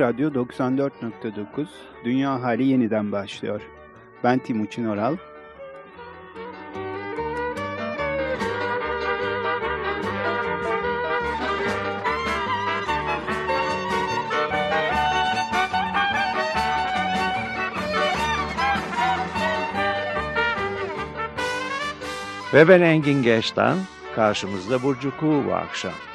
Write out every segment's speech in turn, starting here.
Açık Radyo 94.9 Dünya Hali yeniden başlıyor. Ben Timuçin Oral. Ve ben Engin Geç'ten karşımızda Burcu Kuğu bu akşam.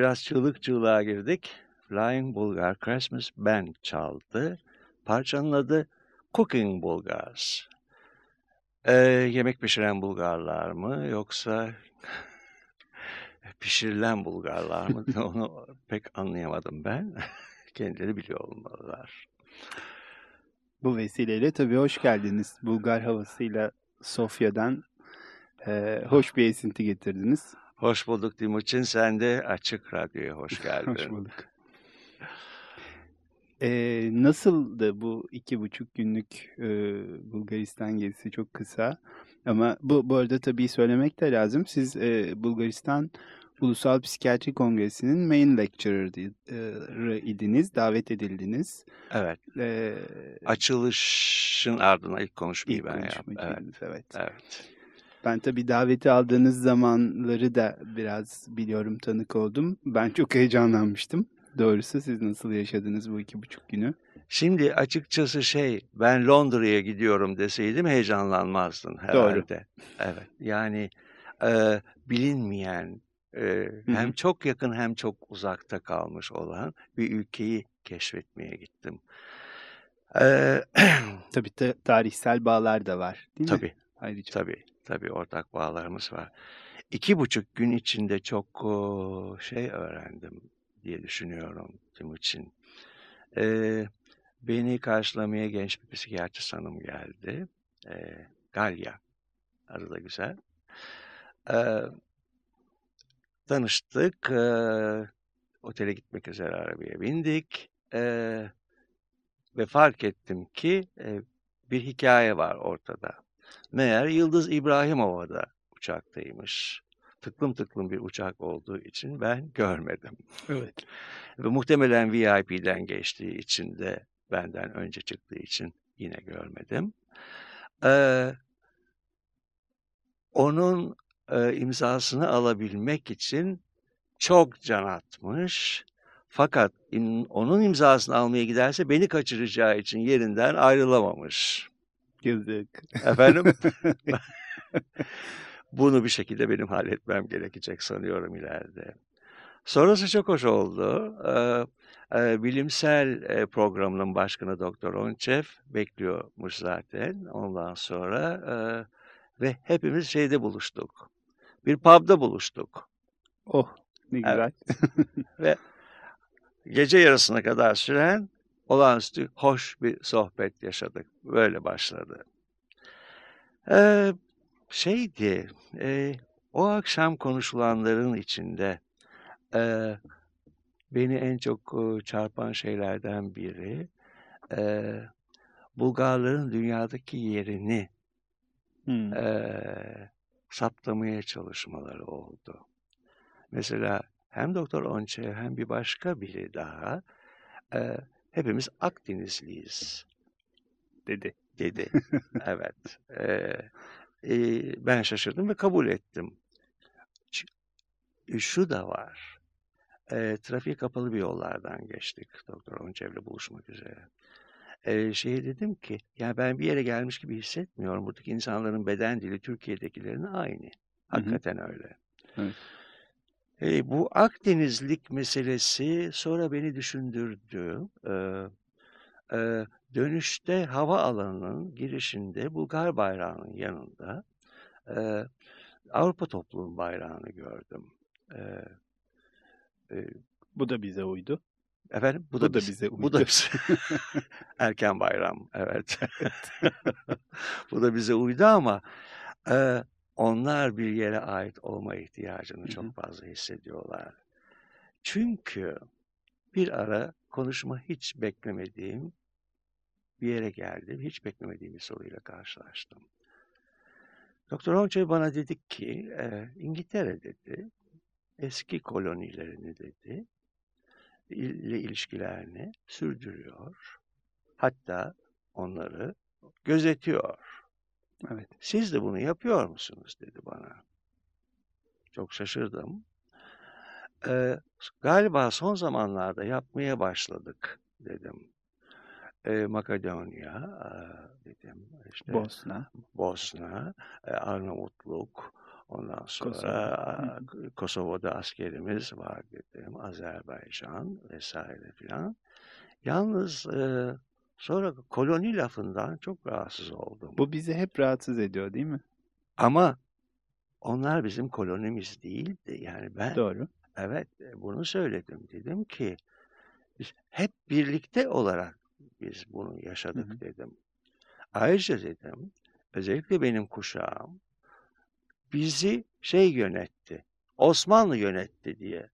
Biraz çığlık çığlığa girdik. Flying Bulgar Christmas Band çaldı. Parçanın adı Cooking Bulgars. Ee, yemek pişiren Bulgarlar mı yoksa pişirilen Bulgarlar mı onu pek anlayamadım ben. Kendileri biliyor olmalılar. Bu vesileyle tabii hoş geldiniz. Bulgar havasıyla Sofya'dan e, hoş bir esinti getirdiniz. Hoş bulduk Timuçin. Sen de Açık Radyo'ya hoş geldin. hoş bulduk. Ee, nasıldı bu iki buçuk günlük e, Bulgaristan gezisi çok kısa ama bu, bu arada tabii söylemek de lazım. Siz e, Bulgaristan Ulusal Psikiyatri Kongresi'nin main lecturer'ı idiniz, davet edildiniz. Evet. Ee, Açılışın ardına ilk konuşmayı ilk ben yaptım. Evet. evet. evet. Ben tabii daveti aldığınız zamanları da biraz biliyorum, tanık oldum. Ben çok heyecanlanmıştım. Doğrusu siz nasıl yaşadınız bu iki buçuk günü? Şimdi açıkçası şey, ben Londra'ya gidiyorum deseydim heyecanlanmazdın herhalde. Doğru. Evet, yani e, bilinmeyen, e, hem çok yakın hem çok uzakta kalmış olan bir ülkeyi keşfetmeye gittim. Ee, tabii ta tarihsel bağlar da var değil tabii, mi? Ayrıca. Tabii, tabii ortak bağlarımız var. İki buçuk gün içinde çok şey öğrendim diye düşünüyorum Timuçin. Ee, beni karşılamaya genç bir psikiyatrist hanım geldi. Ee, Galya, adı da güzel. Ee, tanıştık, e, otele gitmek üzere arabaya bindik. E, ve fark ettim ki e, bir hikaye var ortada. Meğer Yıldız İbrahimova'da uçaktaymış. Tıklım tıklım bir uçak olduğu için ben görmedim. Evet. Ve muhtemelen VIP'den geçtiği için de benden önce çıktığı için yine görmedim. Ee, onun e, imzasını alabilmek için çok can atmış. Fakat im, onun imzasını almaya giderse beni kaçıracağı için yerinden ayrılamamış. Yazık. Efendim? Bunu bir şekilde benim halletmem gerekecek sanıyorum ileride. Sonrası çok hoş oldu. Ee, e, bilimsel e, programının başkanı Doktor Onçev bekliyormuş zaten ondan sonra e, ve hepimiz şeyde buluştuk. Bir pub'da buluştuk. Oh ne güzel. Evet. ve gece yarısına kadar süren olağanüstü hoş bir sohbet yaşadık. Böyle başladı. Ee, şeydi, e, o akşam konuşulanların içinde e, beni en çok e, çarpan şeylerden biri e, Bulgarların dünyadaki yerini hmm. e, saptamaya çalışmaları oldu. Mesela hem Doktor Onçe hem bir başka biri daha e, hepimiz Akdenizliyiz dedi. Dedi. evet. E, e, ben şaşırdım ve kabul ettim. Şu da var. E, trafiğe kapalı bir yollardan geçtik Doktor Onçev'le buluşmak üzere. E, şeye dedim ki, yani ben bir yere gelmiş gibi hissetmiyorum. Buradaki insanların beden dili Türkiye'dekilerin aynı. Hakikaten hı hı. öyle. Evet. E, bu Akdenizlik meselesi sonra beni düşündürdü. E, e, dönüşte hava alanının girişinde Bulgar bayrağının yanında e, Avrupa Topluluğu bayrağını gördüm. E, e, bu da bize uydu. Efendim? Bu, bu da, da bize uydu. Bu da bize. Erken bayram, evet. bu da bize uydu ama e, onlar bir yere ait olma ihtiyacını çok fazla hissediyorlar. Çünkü bir ara konuşma hiç beklemediğim bir yere geldim. Hiç beklemediğim bir soruyla karşılaştım. Doktor Onçay bana dedi ki e, İngiltere dedi eski kolonilerini dedi ile ilişkilerini sürdürüyor. Hatta onları gözetiyor. Evet. Siz de bunu yapıyor musunuz dedi bana. Çok şaşırdım. Ee, galiba son zamanlarda yapmaya başladık dedim. Ee, Makedonya e, dedim. İşte Bosna. Bosna, e, Arnavutluk, ondan sonra Kosova. Kosova'da askerimiz var dedim. Azerbaycan vesaire filan. Yalnız e, Sonra koloni lafından çok rahatsız oldum. Bu bizi hep rahatsız ediyor değil mi? Ama onlar bizim kolonimiz değildi. Yani ben Doğru. Evet bunu söyledim. Dedim ki biz hep birlikte olarak biz bunu yaşadık hı hı. dedim. Ayrıca dedim özellikle benim kuşağım bizi şey yönetti. Osmanlı yönetti diye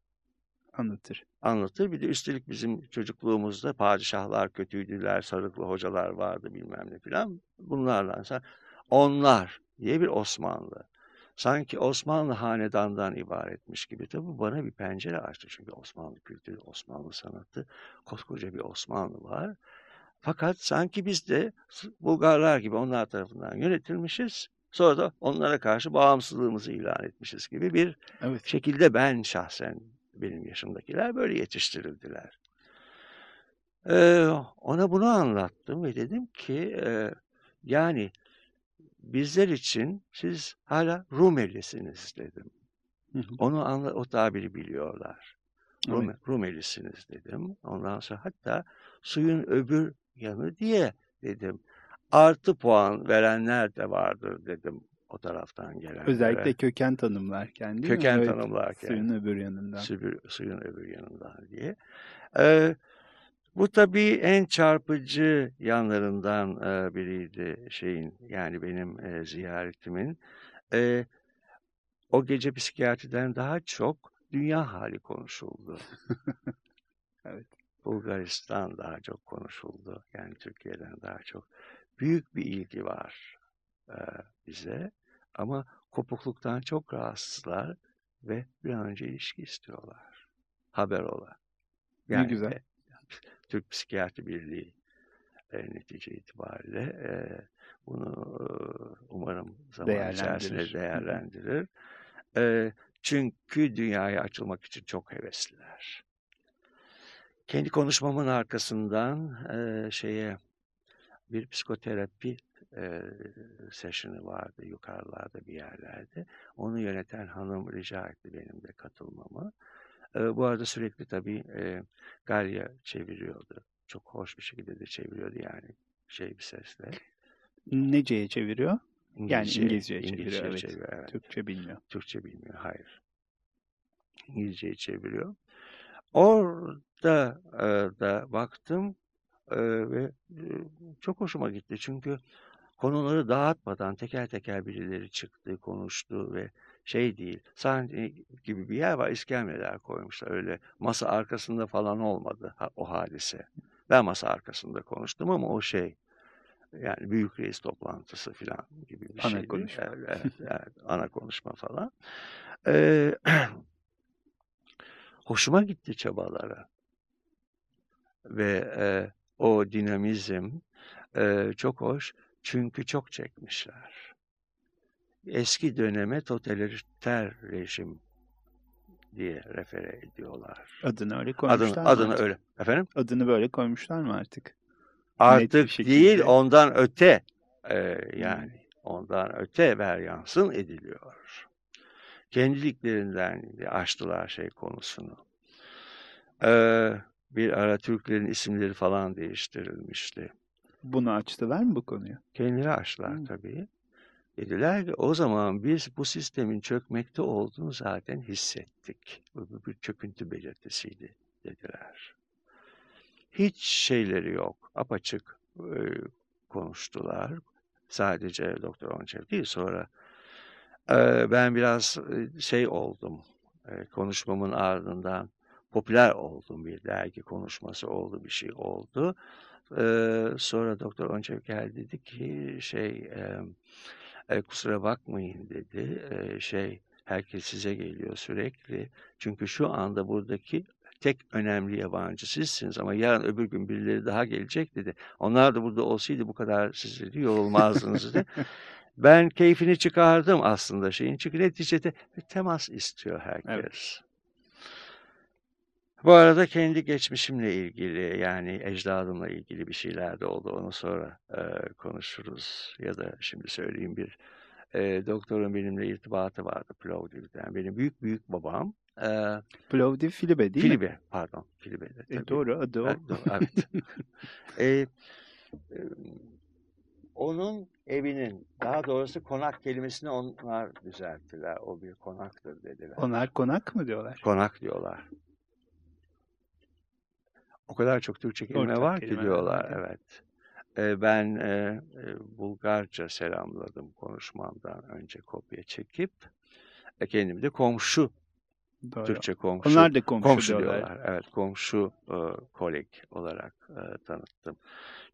anlatır. Anlatır. Bir de üstelik bizim çocukluğumuzda padişahlar kötüydüler, sarıklı hocalar vardı bilmem ne filan. Bunlarla onlar diye bir Osmanlı. Sanki Osmanlı hanedandan ibaretmiş gibi. Tabi bana bir pencere açtı. Çünkü Osmanlı kültürü, Osmanlı sanatı, koskoca bir Osmanlı var. Fakat sanki biz de Bulgarlar gibi onlar tarafından yönetilmişiz. Sonra da onlara karşı bağımsızlığımızı ilan etmişiz gibi bir evet. şekilde ben şahsen benim yaşımdakiler böyle yetiştirildiler. Ee, ona bunu anlattım ve dedim ki e, yani bizler için siz hala Rumelisiniz dedim. Onu anla, o tabiri biliyorlar. Rum, evet. Rumelisiniz dedim. Ondan sonra hatta suyun öbür yanı diye dedim. Artı puan verenler de vardır dedim o taraftan gelen. Özellikle köken tanımlarken değil köken mi? Köken tanımlarken. Suyun öbür yanından. Suyun, suyun öbür yanından diye. Ee, bu tabii en çarpıcı yanlarından e, biriydi şeyin yani benim e, ziyaretimin. E, o gece psikiyatriden daha çok dünya hali konuşuldu. evet. Bulgaristan daha çok konuşuldu. Yani Türkiye'den daha çok. Büyük bir ilgi var e, bize. Ama kopukluktan çok rahatsızlar ve bir an önce ilişki istiyorlar. Haber ola. Yani, ne güzel. E, Türk Psikiyatri Birliği e, netice itibariyle e, bunu e, umarım zaman içerisinde değerlendirir. E, çünkü dünyaya açılmak için çok hevesliler. Kendi konuşmamın arkasından e, şeye bir psikoterapi e, session'ı vardı yukarılarda bir yerlerde. Onu yöneten hanım rica etti benim de katılmamı. E, bu arada sürekli tabii e, Galya çeviriyordu. Çok hoş bir şekilde de çeviriyordu yani şey bir sesle. Nece'ye çeviriyor? İngilizce, yani İngilizce'ye çeviriyor, İngilizce evet. çeviriyor. Evet. Türkçe bilmiyor. Türkçe bilmiyor, hayır. İngilizce'ye çeviriyor. Orada e, da baktım e, ve e, çok hoşuma gitti. Çünkü konuları dağıtmadan teker teker birileri çıktı, konuştu ve şey değil, sahne gibi bir yer var, iskemleler koymuşlar öyle. Masa arkasında falan olmadı o hadise. Ben masa arkasında konuştum ama o şey, yani büyük reis toplantısı falan gibi bir ana şeydi. Konuşma. Evet, evet, ana konuşma falan. Ee, hoşuma gitti çabalara. Ve e, o dinamizm e, çok hoş. Çünkü çok çekmişler. Eski döneme totaliter rejim diye refere ediyorlar. Adını öyle koymuşlar adını, mı? Adını artık? öyle. Efendim? Adını böyle koymuşlar mı artık? Artık değil ondan öte e, yani hmm. ondan öte veryansın ediliyor. Kendiliklerinden açtılar şey konusunu. Ee, bir ara Türklerin isimleri falan değiştirilmişti. Bunu açtılar mı bu konuyu? Kendileri açtılar hmm. tabii. Dediler ki o zaman biz bu sistemin çökmekte olduğunu zaten hissettik. Bu bir çöküntü belirtisiydi dediler. Hiç şeyleri yok. Apaçık e, konuştular. Sadece Doktor Onçev değil. Sonra e, ben biraz e, şey oldum. E, konuşmamın ardından popüler oldum. Bir dergi konuşması oldu, bir şey oldu. E, sonra Doktor Onçev geldi dedi ki şey e, e, kusura bakmayın dedi. E, şey herkes size geliyor sürekli. Çünkü şu anda buradaki tek önemli yabancı sizsiniz ama yarın öbür gün birileri daha gelecek dedi. Onlar da burada olsaydı bu kadar siz dedi yorulmazdınız dedi. ben keyfini çıkardım aslında şeyin çünkü neticede temas istiyor herkes. Evet. Bu arada kendi geçmişimle ilgili yani ecdadımla ilgili bir şeyler de oldu. Onu sonra e, konuşuruz ya da şimdi söyleyeyim bir e, doktorun benimle irtibatı vardı Plovdiv'den. Benim büyük büyük babam. E, Plovdiv Filibe değil Filibe, mi? pardon. Filibe de, tabii. E, doğru adı o. Evet. evet. e, e, onun evinin daha doğrusu konak kelimesini onlar düzelttiler. O bir konaktır dediler. Onlar konak mı diyorlar? Konak diyorlar. O kadar çok Türkçe kelime Ortak var ki diyorlar. Evet. Ee, ben e, Bulgarca selamladım konuşmamdan önce kopya çekip. E, kendimi de komşu Doğru. Türkçe komşu. Onlar da komşu, komşu diyorlar. diyorlar. Evet, komşu e, kolik olarak e, tanıttım.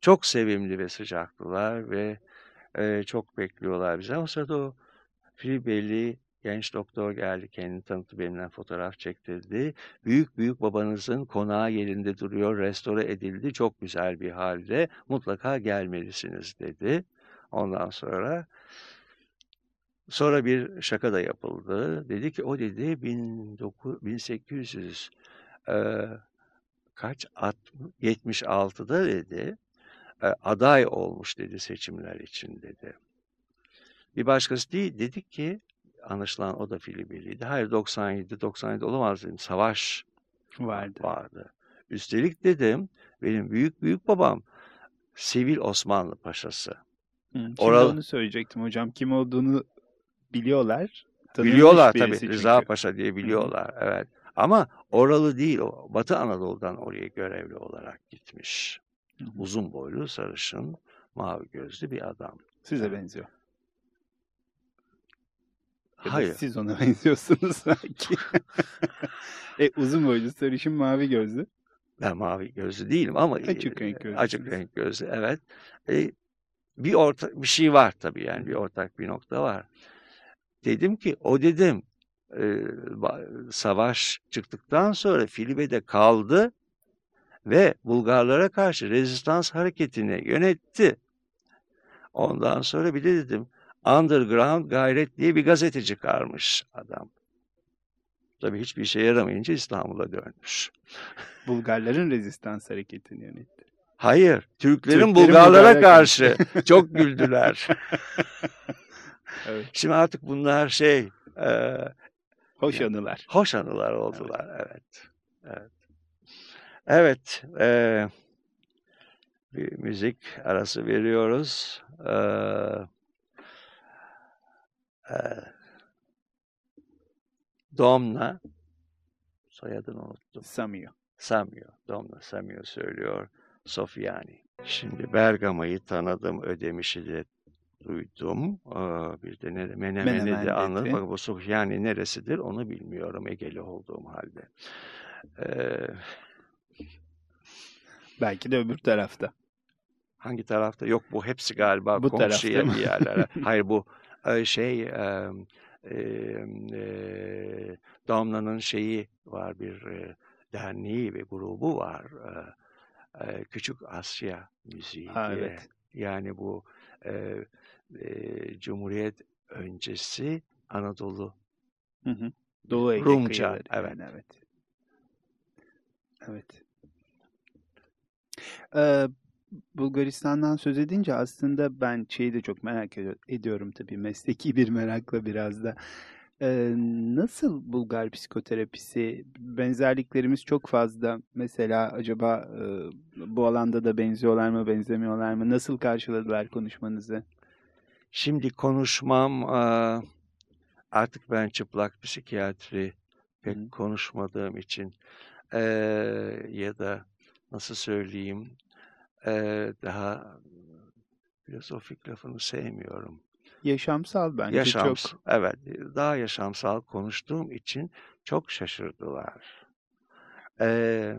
Çok sevimli ve sıcaklılar ve e, çok bekliyorlar bizi. O sırada o Filibeli Genç doktor geldi, kendini tanıttı, benimle fotoğraf çektirdi. Büyük büyük babanızın konağı yerinde duruyor, restore edildi, çok güzel bir halde. Mutlaka gelmelisiniz dedi. Ondan sonra sonra bir şaka da yapıldı. Dedi ki o dedi 19, 1800 e, kaç 76'da dedi e, aday olmuş dedi seçimler için dedi. Bir başkası değil dedi ki anlaşılan o da Filibeliydi. Hayır 97, 97 olamaz dedim. Savaş vardı. vardı. Üstelik dedim benim büyük büyük babam Sivil Osmanlı Paşası. Hı, kim Oral... onu söyleyecektim hocam. Kim olduğunu biliyorlar. Biliyorlar tabii. Çünkü. Rıza Paşa diye biliyorlar. Hı. Evet. Ama oralı değil o. Batı Anadolu'dan oraya görevli olarak gitmiş. Hı. Uzun boylu, sarışın, mavi gözlü bir adam. Size evet. Hayır. Siz ona benziyorsunuz sanki. e, uzun boylu, sarışın, mavi gözlü. Ben mavi gözlü değilim ama açık renk gözlü. Açık renk gözlü, evet. E, bir orta bir şey var tabii yani bir ortak bir nokta var. Dedim ki o dedim e, savaş çıktıktan sonra Filibe'de kaldı ve Bulgarlara karşı rezistans hareketini yönetti. Ondan sonra bir de dedim Underground Gayret diye bir gazete çıkarmış adam. Tabii hiçbir işe yaramayınca İstanbul'a dönmüş. Bulgarların rezistans hareketini yönetti. Hayır, Türklerin, Türklerin Bulgarlara karşı çok güldüler. evet. Şimdi artık bunlar şey... E, hoş yani, anılar. Hoş anılar oldular, evet. Evet, evet e, bir müzik arası veriyoruz. Evet. Domna soyadını unuttum. Samio. Samio. Domna Samio söylüyor. Sofyani. Şimdi Bergama'yı tanıdım. Ödemiş'i de duydum. bir de ne, Menemen'i de anladım. Bak bu Sofyani neresidir onu bilmiyorum Egeli olduğum halde. Ee, Belki de öbür tarafta. Hangi tarafta? Yok bu hepsi galiba bu komşuya bir yerlere. Hayır bu şey Damla'nın şeyi var bir derneği ve grubu var. Küçük Asya müziği ha, diye. Evet. Yani bu e, e, Cumhuriyet öncesi Anadolu hı hı. Doğu Ege Rumca. Evet. Yani, evet. Evet. Ee, Bulgaristan'dan söz edince aslında ben şeyi de çok merak ediyorum tabii mesleki bir merakla biraz da. Ee, nasıl Bulgar psikoterapisi? Benzerliklerimiz çok fazla. Mesela acaba e, bu alanda da benziyorlar mı, benzemiyorlar mı? Nasıl karşıladılar konuşmanızı? Şimdi konuşmam artık ben çıplak psikiyatri pek Hı. konuşmadığım için ya da nasıl söyleyeyim daha filozofik lafını sevmiyorum. Yaşamsal bence Yaşams çok. Evet, daha yaşamsal konuştuğum için çok şaşırdılar. Ee,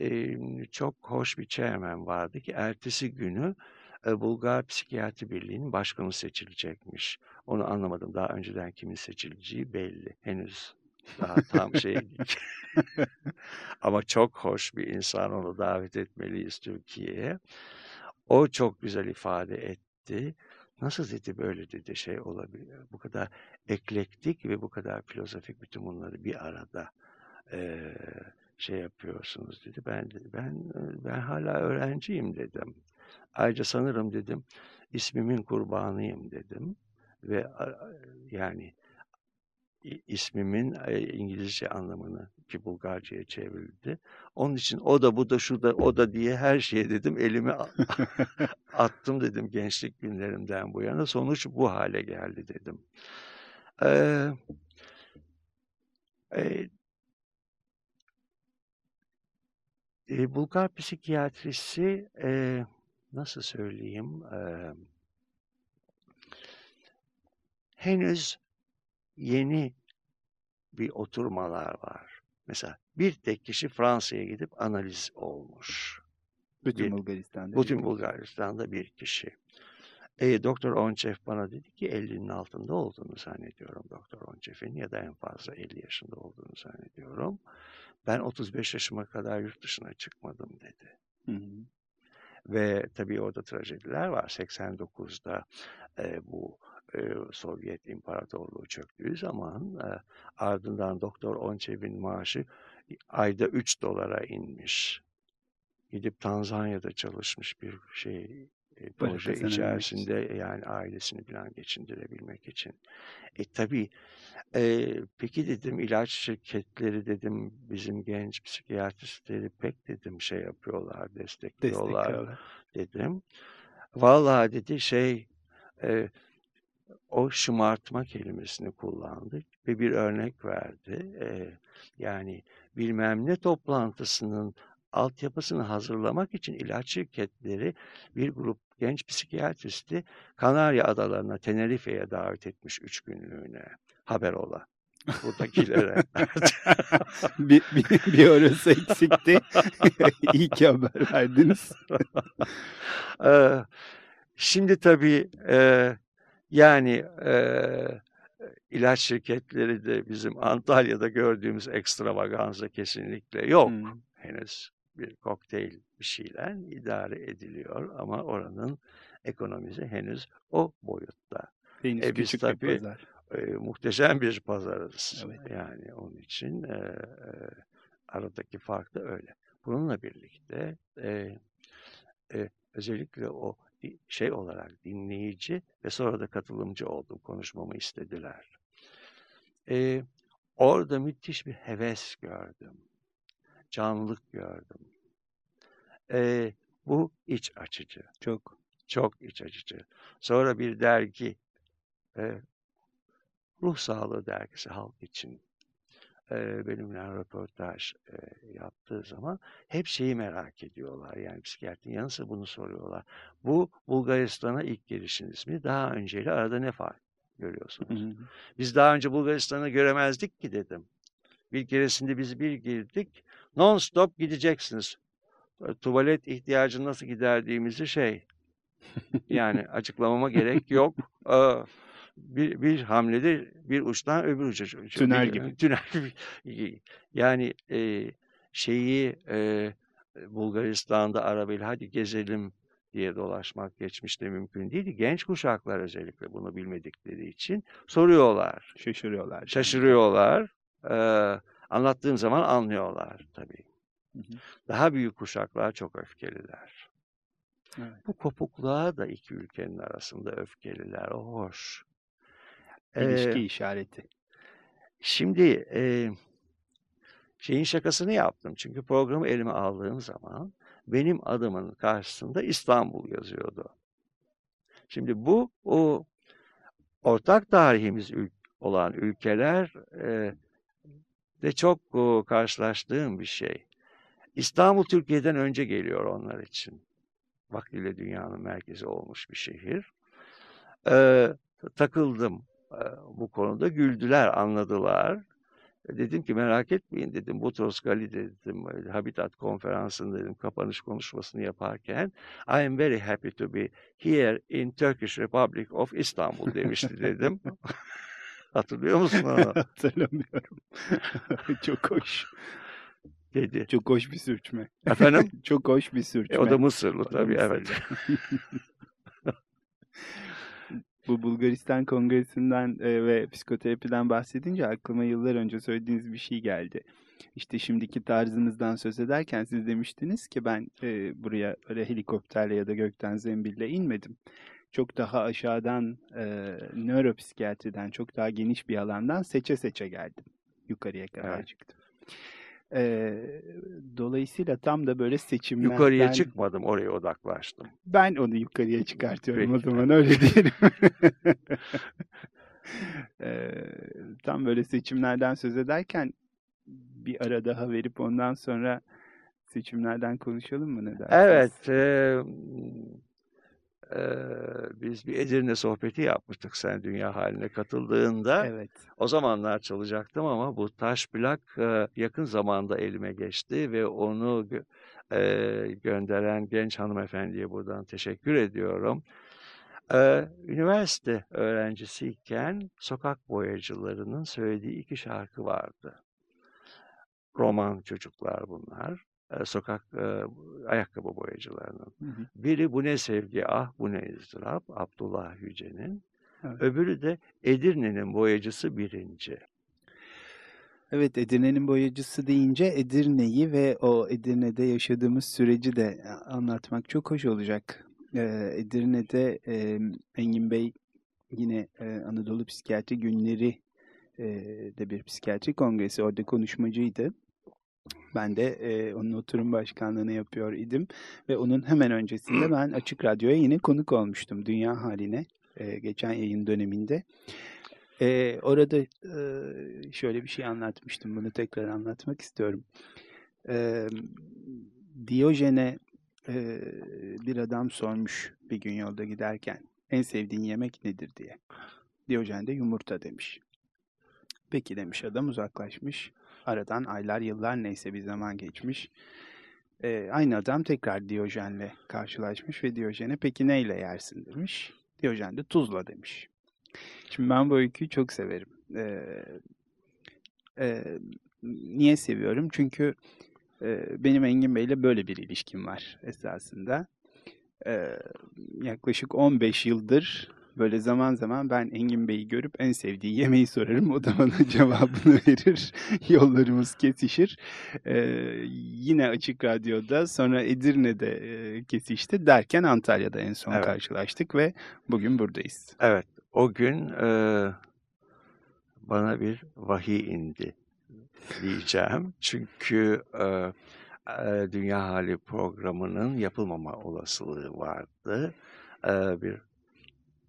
e, çok hoş bir chairman vardı ki ertesi günü e, Bulgar Psikiyatri Birliği'nin başkanı seçilecekmiş. Onu anlamadım. Daha önceden kimin seçileceği belli. Henüz daha tam şey Ama çok hoş bir insan onu davet etmeliyiz Türkiye'ye. O çok güzel ifade etti. Nasıl dedi böyle dedi şey olabilir. Bu kadar eklektik ve bu kadar filozofik bütün bunları bir arada e, şey yapıyorsunuz dedi. Ben ben ben hala öğrenciyim dedim. Ayrıca sanırım dedim ismimin kurbanıyım dedim ve yani ismimin İngilizce anlamını ki Bulgarca'ya çevrildi. Onun için o da bu da şu da o da diye her şeye dedim elimi attım dedim gençlik günlerimden bu yana. Sonuç bu hale geldi dedim. Ee, e, e, Bulgar psikiyatrisi e, nasıl söyleyeyim e, henüz yeni bir oturmalar var. Mesela bir tek kişi Fransa'ya gidip analiz olmuş. Bütün bir, Bulgaristan'da. Bütün bir Bulgaristan'da bir kişi. E, Doktor Onçev bana dedi ki 50'nin altında olduğunu zannediyorum Doktor Onçev'in ya da en fazla 50 yaşında olduğunu zannediyorum. Ben 35 yaşıma kadar yurt dışına çıkmadım dedi. Hı hı. Ve tabii orada trajediler var. 89'da e, bu e, Sovyet İmparatorluğu çöktüğü zaman e, ardından Doktor Onçev'in maaşı ayda 3 dolara inmiş. Gidip Tanzanya'da çalışmış bir şey e, proje içerisinde yani ailesini falan geçindirebilmek için. E tabii e, peki dedim ilaç şirketleri dedim bizim genç psikiyatristleri pek dedim şey yapıyorlar destekliyorlar, destekliyorlar. dedim. Vallahi dedi şey e, o şımartma kelimesini kullandı ve bir örnek verdi. E, yani bilmem ne toplantısının altyapısını hazırlamak için ilaç şirketleri bir grup genç psikiyatristi Kanarya Adalarına, Tenerife'ye davet etmiş üç günlüğüne. Haber ola. Buradakilere. bir, bir, bir orası eksikti. İyi ki haber verdiniz. Şimdi tabii e, yani e, ilaç şirketleri de bizim Antalya'da gördüğümüz ekstravaganza kesinlikle yok hmm. henüz. Bir kokteyl bir şeyler idare ediliyor ama oranın ekonomisi henüz o boyutta. Henüz e, biz tabii bir pazar. E, muhteşem bir pazarız. Evet. Yani onun için e, e, aradaki fark da öyle. Bununla birlikte e, e, özellikle o şey olarak dinleyici ve sonra da katılımcı oldum. Konuşmamı istediler. Ee, orada müthiş bir heves gördüm. Canlılık gördüm. Ee, bu iç açıcı. Çok. Çok iç açıcı. Sonra bir dergi, e, Ruh Sağlığı Dergisi Halk için e, benimle röportaj e, yaptığı zaman hep şeyi merak ediyorlar. Yani psikiyatrinin yanı sıra bunu soruyorlar. Bu Bulgaristan'a ilk gelişiniz mi? Daha önceyle arada ne fark görüyorsunuz? Hı hı. Biz daha önce Bulgaristan'ı göremezdik ki dedim. Bir keresinde biz bir girdik. Non stop gideceksiniz. Tuvalet ihtiyacını nasıl giderdiğimizi şey yani açıklamama gerek yok bir, bir hamlede bir uçtan öbür uca. Tünel gibi. Tünel gibi. Yani e, şeyi e, Bulgaristan'da arabayla hadi gezelim diye dolaşmak geçmişte mümkün değildi. Genç kuşaklar özellikle bunu bilmedikleri için soruyorlar. Şaşırıyorlar. Şaşırıyorlar. Ee, anlattığım zaman anlıyorlar tabii. Hı hı. Daha büyük kuşaklar çok öfkeliler. Evet. Bu kopukluğa da iki ülkenin arasında öfkeliler. O hoş. İlişki ee, işareti. Şimdi e, şeyin şakasını yaptım. Çünkü programı elime aldığım zaman benim adımın karşısında İstanbul yazıyordu. Şimdi bu o ortak tarihimiz olan ülkeler e, de çok o, karşılaştığım bir şey. İstanbul Türkiye'den önce geliyor onlar için. Vaktiyle dünyanın merkezi olmuş bir şehir. E, takıldım bu konuda. Güldüler, anladılar. Dedim ki merak etmeyin dedim. Butros Gali dedim. Habitat konferansında dedim kapanış konuşmasını yaparken I am very happy to be here in Turkish Republic of Istanbul demişti dedim. Hatırlıyor musun onu? Hatırlamıyorum. Çok hoş. Dedi. Çok hoş bir sürçme. Efendim? Çok hoş bir sürçme. E, o da Mısırlı tabii Mısırlı. evet. Bu Bulgaristan Kongresi'nden e, ve psikoterapiden bahsedince aklıma yıllar önce söylediğiniz bir şey geldi. İşte şimdiki tarzınızdan söz ederken siz demiştiniz ki ben e, buraya öyle helikopterle ya da gökten zembille inmedim. Çok daha aşağıdan e, nöropsikiyatriden çok daha geniş bir alandan seçe seçe geldim. Yukarıya kadar Evet. çıktım. E, dolayısıyla tam da böyle seçimlerden... Yukarıya çıkmadım oraya odaklaştım. Ben onu yukarıya çıkartıyorum o Peki. zaman öyle diyelim. Eee, tam böyle seçimlerden söz ederken bir ara daha verip ondan sonra seçimlerden konuşalım mı ne dersiniz? Evet. e, e, biz bir Edirne sohbeti yapmıştık sen dünya haline katıldığında. Evet. O zamanlar çalacaktım ama bu taş plak e, yakın zamanda elime geçti ve onu e, gönderen genç hanımefendiye buradan teşekkür ediyorum. E, üniversite öğrencisiyken sokak boyacılarının söylediği iki şarkı vardı. Roman çocuklar bunlar. E, sokak e, ayakkabı boyacılarının. Hı hı. Biri Bu Ne Sevgi Ah Bu Ne ızdırap Abdullah Yüce'nin. Evet. Öbürü de Edirne'nin boyacısı birinci. Evet Edirne'nin boyacısı deyince Edirne'yi ve o Edirne'de yaşadığımız süreci de anlatmak çok hoş olacak. Ee, Edirne'de e, Engin Bey yine e, Anadolu Psikiyatri Günleri e, de bir psikiyatri kongresi orada konuşmacıydı. Ben de e, onun oturum başkanlığını yapıyor idim ve onun hemen öncesinde ben Açık Radyo'ya yine konuk olmuştum Dünya Haline e, geçen yayın döneminde. E, orada e, şöyle bir şey anlatmıştım. Bunu tekrar anlatmak istiyorum. E, Diyojen'e e, bir adam sormuş bir gün yolda giderken en sevdiğin yemek nedir diye. Diyojen de yumurta demiş. Peki demiş adam uzaklaşmış. Aradan aylar yıllar neyse bir zaman geçmiş. E, aynı adam tekrar Diyojen'le karşılaşmış ve Diyojen'e peki neyle yersin demiş. Diyojen de tuzla demiş. Şimdi ben bu öyküyü çok severim. Ee, e, niye seviyorum? Çünkü e, benim Engin Bey'le böyle bir ilişkim var esasında. Ee, yaklaşık 15 yıldır böyle zaman zaman ben Engin Bey'i görüp en sevdiği yemeği sorarım. O da bana cevabını verir. Yollarımız kesişir. Ee, yine Açık Radyo'da sonra Edirne'de e, kesişti derken Antalya'da en son Evet. karşılaştık ve bugün buradayız. Evet, o gün e, bana bir vahiy indi diyeceğim. Çünkü e, e, Dünya Hali programının yapılmama olasılığı vardı. E, bir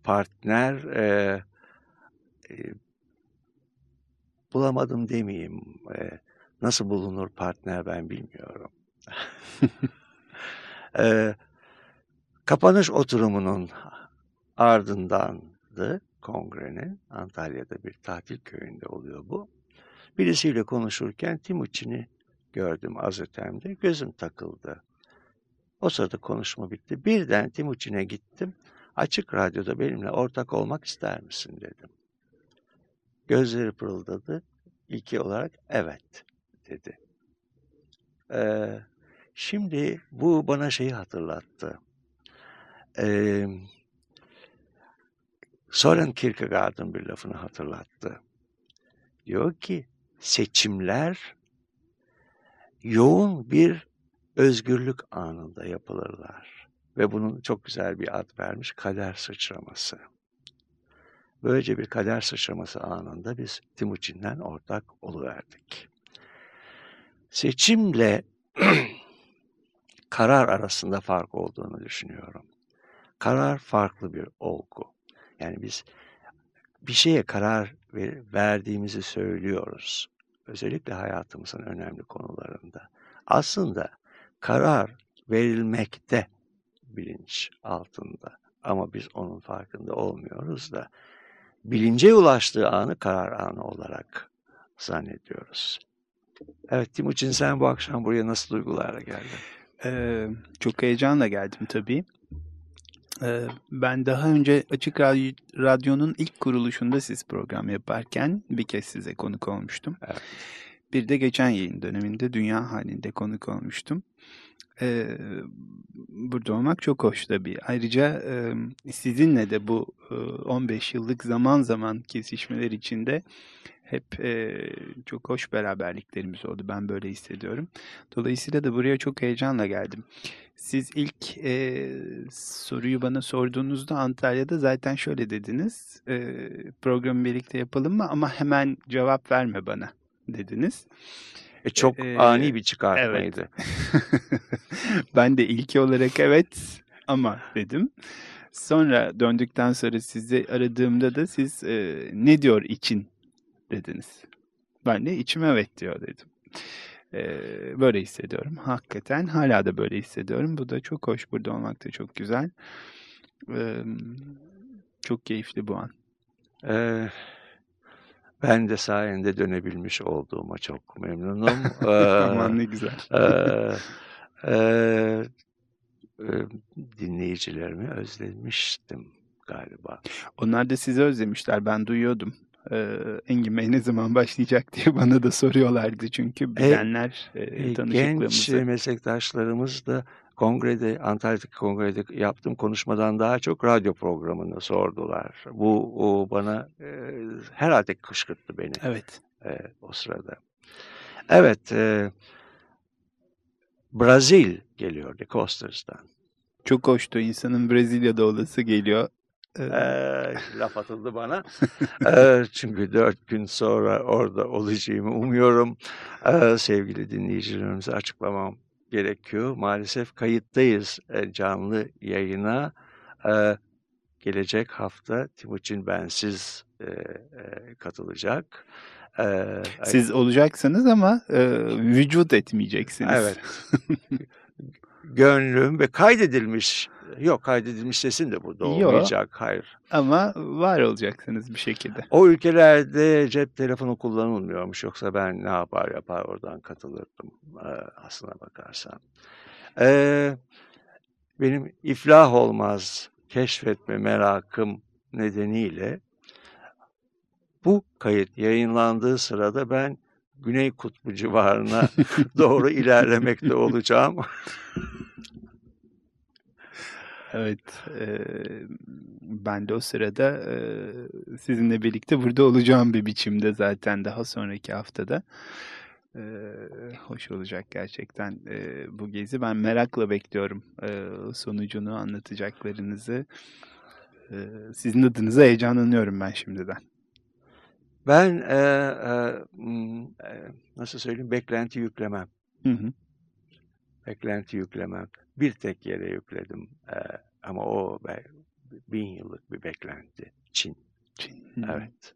partner e, e, bulamadım demeyeyim. E, nasıl bulunur partner ben bilmiyorum. e, kapanış oturumunun ardındandı kongrenin. Antalya'da bir tatil köyünde oluyor bu. Birisiyle konuşurken Timuçin'i gördüm az ötemde. Gözüm takıldı. O sırada konuşma bitti. Birden Timuçin'e gittim. Açık radyoda benimle ortak olmak ister misin dedim. Gözleri pırıldadı. İlki olarak evet dedi. Ee, şimdi bu bana şeyi hatırlattı. Ee, Soren Kierkegaard'ın bir lafını hatırlattı. Diyor ki seçimler yoğun bir özgürlük anında yapılırlar. Ve bunun çok güzel bir ad vermiş kader sıçraması. Böylece bir kader sıçraması anında biz Timuçin'den ortak oluverdik. Seçimle karar arasında fark olduğunu düşünüyorum. karar farklı bir olgu. Yani biz bir şeye karar verdiğimizi söylüyoruz. Özellikle hayatımızın önemli konularında. Aslında karar verilmekte bilinç altında. Ama biz onun farkında olmuyoruz da bilince ulaştığı anı karar anı olarak zannediyoruz. Evet Timuçin sen bu akşam buraya nasıl duygularla geldin? Ee, çok heyecanla geldim tabii. Ee, ben daha önce Açık Radyo, Radyo'nun ilk kuruluşunda siz program yaparken bir kez size konuk olmuştum. Evet. Bir de geçen yayın döneminde Dünya halinde konuk olmuştum. Ee, burada olmak çok hoş tabii. Ayrıca e, sizinle de bu e, 15 yıllık zaman zaman kesişmeler içinde hep e, çok hoş beraberliklerimiz oldu. Ben böyle hissediyorum. Dolayısıyla da buraya çok heyecanla geldim. Siz ilk e, soruyu bana sorduğunuzda Antalya'da zaten şöyle dediniz. E, programı birlikte yapalım mı ama hemen cevap verme bana dediniz. E, çok ee, ani bir çıkartmaydı. Evet. ben de ilki olarak evet ama dedim. Sonra döndükten sonra sizi aradığımda da siz e, ne diyor için dediniz. Ben de içim evet diyor dedim. E, böyle hissediyorum. Hakikaten hala da böyle hissediyorum. Bu da çok hoş. Burada olmak da çok güzel. E, çok keyifli bu an. Evet. Ben de sayende dönebilmiş olduğuma çok memnunum. Aman ne güzel. Ee, e, e, dinleyicilerimi özlemiştim galiba. Onlar da sizi özlemişler. Ben duyuyordum. Ee, Engin Bey ne zaman başlayacak diye bana da soruyorlardı çünkü bilenler e, e, tanışıklığımızı. Genç meslektaşlarımız da kongrede, Antalya'daki kongrede yaptığım konuşmadan daha çok radyo programını sordular. Bu o bana e, herhalde kışkırttı beni. Evet. E, o sırada. Evet. E, Brazil geliyor The Costers'tan. Çok hoştu. insanın Brezilya'da olası geliyor. E, laf atıldı bana. e, çünkü dört gün sonra orada olacağımı umuyorum. E, sevgili dinleyicilerimize açıklamam gerekiyor. Maalesef kayıttayız e, canlı yayına. E, gelecek hafta Timuçin Bensiz e, katılacak. Siz olacaksınız ama vücut etmeyeceksiniz. Evet. Gönlüm ve kaydedilmiş Yok kaydedilmiş sesin de burada olmayacak. Yok. Hayır. Ama var olacaksınız bir şekilde. O ülkelerde cep telefonu kullanılmıyormuş. Yoksa ben ne yapar yapar oradan katılırdım aslına bakarsan. Ee, benim iflah olmaz keşfetme merakım nedeniyle bu kayıt yayınlandığı sırada ben Güney Kutbu civarına doğru ilerlemekte olacağım. Evet, e, ben de o sırada e, sizinle birlikte burada olacağım bir biçimde zaten daha sonraki haftada. E, hoş olacak gerçekten e, bu gezi. Ben merakla bekliyorum e, sonucunu, anlatacaklarınızı. E, sizin adınıza heyecanlanıyorum ben şimdiden. Ben e, e, nasıl söyleyeyim beklenti yüklemem. Hı hı. Beklenti yüklemem bir tek yere yükledim. E, ama o bin yıllık bir beklenti. Çin. Çin. Evet.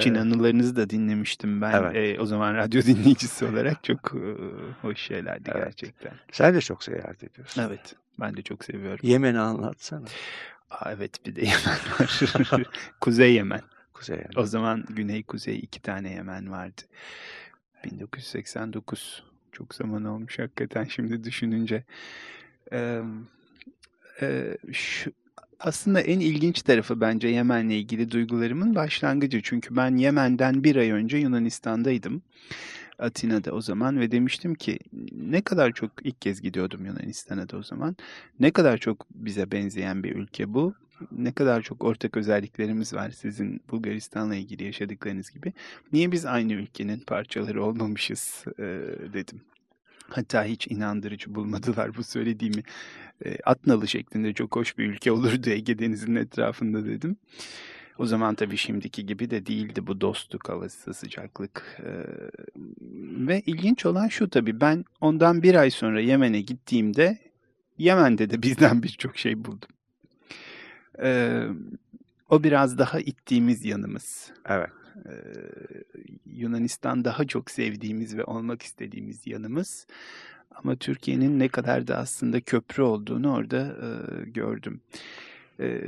Çin evet. anılarınızı da dinlemiştim ben. Evet. E, o zaman radyo dinleyicisi olarak çok e, hoş şeylerdi evet. gerçekten. Sen de çok seyahat ediyorsun. Evet. Ben de çok seviyorum. Yemen'i anlatsana. Aa, evet bir de Yemen var. Kuzey Yemen. Kuzey Yemen. O zaman Güney Kuzey iki tane Yemen vardı. 1989 çok zaman olmuş hakikaten şimdi düşününce. Ee, e, şu, aslında en ilginç tarafı bence Yemen'le ilgili duygularımın başlangıcı. Çünkü ben Yemen'den bir ay önce Yunanistan'daydım. Atina'da o zaman ve demiştim ki ne kadar çok ilk kez gidiyordum Yunanistan'a da o zaman. Ne kadar çok bize benzeyen bir ülke bu. Ne kadar çok ortak özelliklerimiz var sizin Bulgaristan'la ilgili yaşadıklarınız gibi. Niye biz aynı ülkenin parçaları olmamışız e, dedim. Hatta hiç inandırıcı bulmadılar bu söylediğimi. E, Atnalı şeklinde çok hoş bir ülke olurdu Ege Denizi'nin etrafında dedim. O zaman tabii şimdiki gibi de değildi bu dostluk havası, sıcaklık. Ee, ve ilginç olan şu tabii ben ondan bir ay sonra Yemen'e gittiğimde Yemen'de de bizden birçok şey buldum. Ee, o biraz daha ittiğimiz yanımız. Evet. Ee, Yunanistan daha çok sevdiğimiz ve olmak istediğimiz yanımız. Ama Türkiye'nin ne kadar da aslında köprü olduğunu orada e, gördüm. E,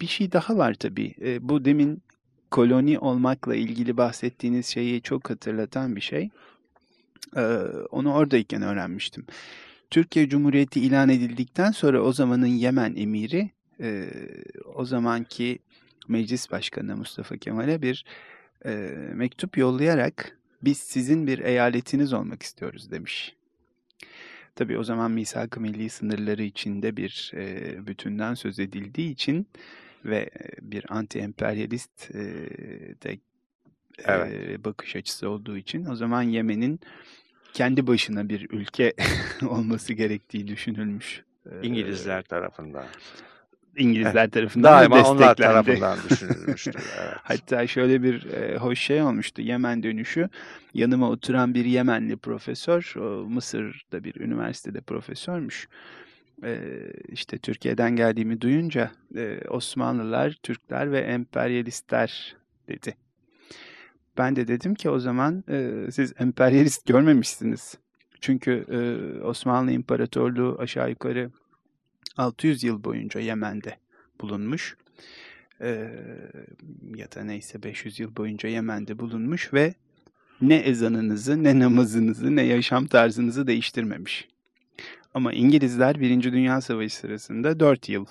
bir şey daha var tabii. E, bu demin koloni olmakla ilgili bahsettiğiniz şeyi çok hatırlatan bir şey. E, onu oradayken öğrenmiştim. Türkiye Cumhuriyeti ilan edildikten sonra o zamanın Yemen emiri e, o zamanki meclis başkanı Mustafa Kemal'e bir e, mektup yollayarak biz sizin bir eyaletiniz olmak istiyoruz demiş. Tabii o zaman misak-ı milli sınırları içinde bir e, bütünden söz edildiği için ve bir anti-emperyalist e, de evet. e, bakış açısı olduğu için o zaman Yemen'in kendi başına bir ülke olması gerektiği düşünülmüş. İngilizler tarafından. İngilizler tarafından Daima onlar tarafından düşünülmüştür. Evet. Hatta şöyle bir e, hoş şey olmuştu Yemen dönüşü. Yanıma oturan bir Yemenli profesör, o Mısır'da bir üniversitede profesörmüş. E, işte Türkiye'den geldiğimi duyunca e, Osmanlılar, Türkler ve emperyalistler dedi. Ben de dedim ki o zaman e, siz emperyalist görmemişsiniz. Çünkü e, Osmanlı İmparatorluğu aşağı yukarı 600 yıl boyunca Yemen'de bulunmuş. Ee, ya da neyse 500 yıl boyunca Yemen'de bulunmuş ve ne ezanınızı, ne namazınızı, ne yaşam tarzınızı değiştirmemiş. Ama İngilizler Birinci Dünya Savaşı sırasında 4 yıl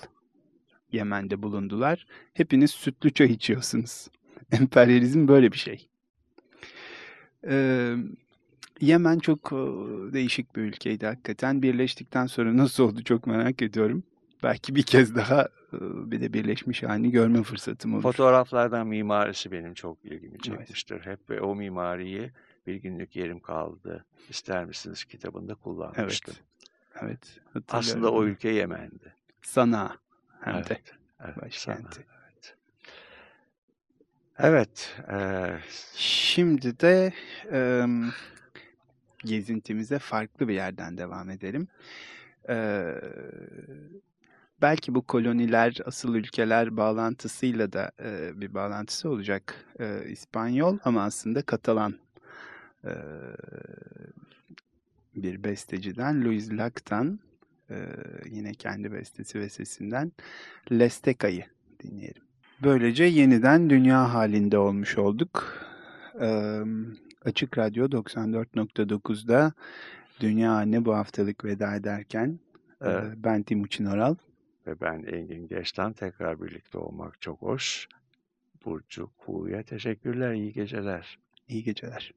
Yemen'de bulundular. Hepiniz sütlü çay içiyorsunuz. Emperyalizm böyle bir şey. Ee, Yemen çok değişik bir ülkeydi hakikaten. Birleştikten sonra nasıl oldu çok merak ediyorum. Belki bir kez daha bir de birleşmiş halini görme fırsatım olur. Fotoğraflardan mimarisi benim çok ilgimi çekmiştir. Evet. Hep ve o mimariyi bir günlük yerim kaldı. İster misiniz kitabında kullanmıştım. Evet. evet Aslında o ülke Yemen'di. Sana hem evet, de evet, başkenti. Sana, evet. Evet. E... Şimdi de e, gezintimize farklı bir yerden devam edelim. Ee, belki bu koloniler, asıl ülkeler bağlantısıyla da e, bir bağlantısı olacak. E, İspanyol ama aslında Katalan e, bir besteciden, Luis Lactan, e, yine kendi bestesi ve sesinden Lesteca'yı dinleyelim. Böylece yeniden dünya halinde olmuş olduk. E, Açık Radyo 94.9'da Dünya Anne bu haftalık veda ederken evet. ben Timuçin Oral. Ve ben Engin Geçtan tekrar birlikte olmak çok hoş. Burcu Kuğu'ya teşekkürler, iyi geceler. İyi geceler.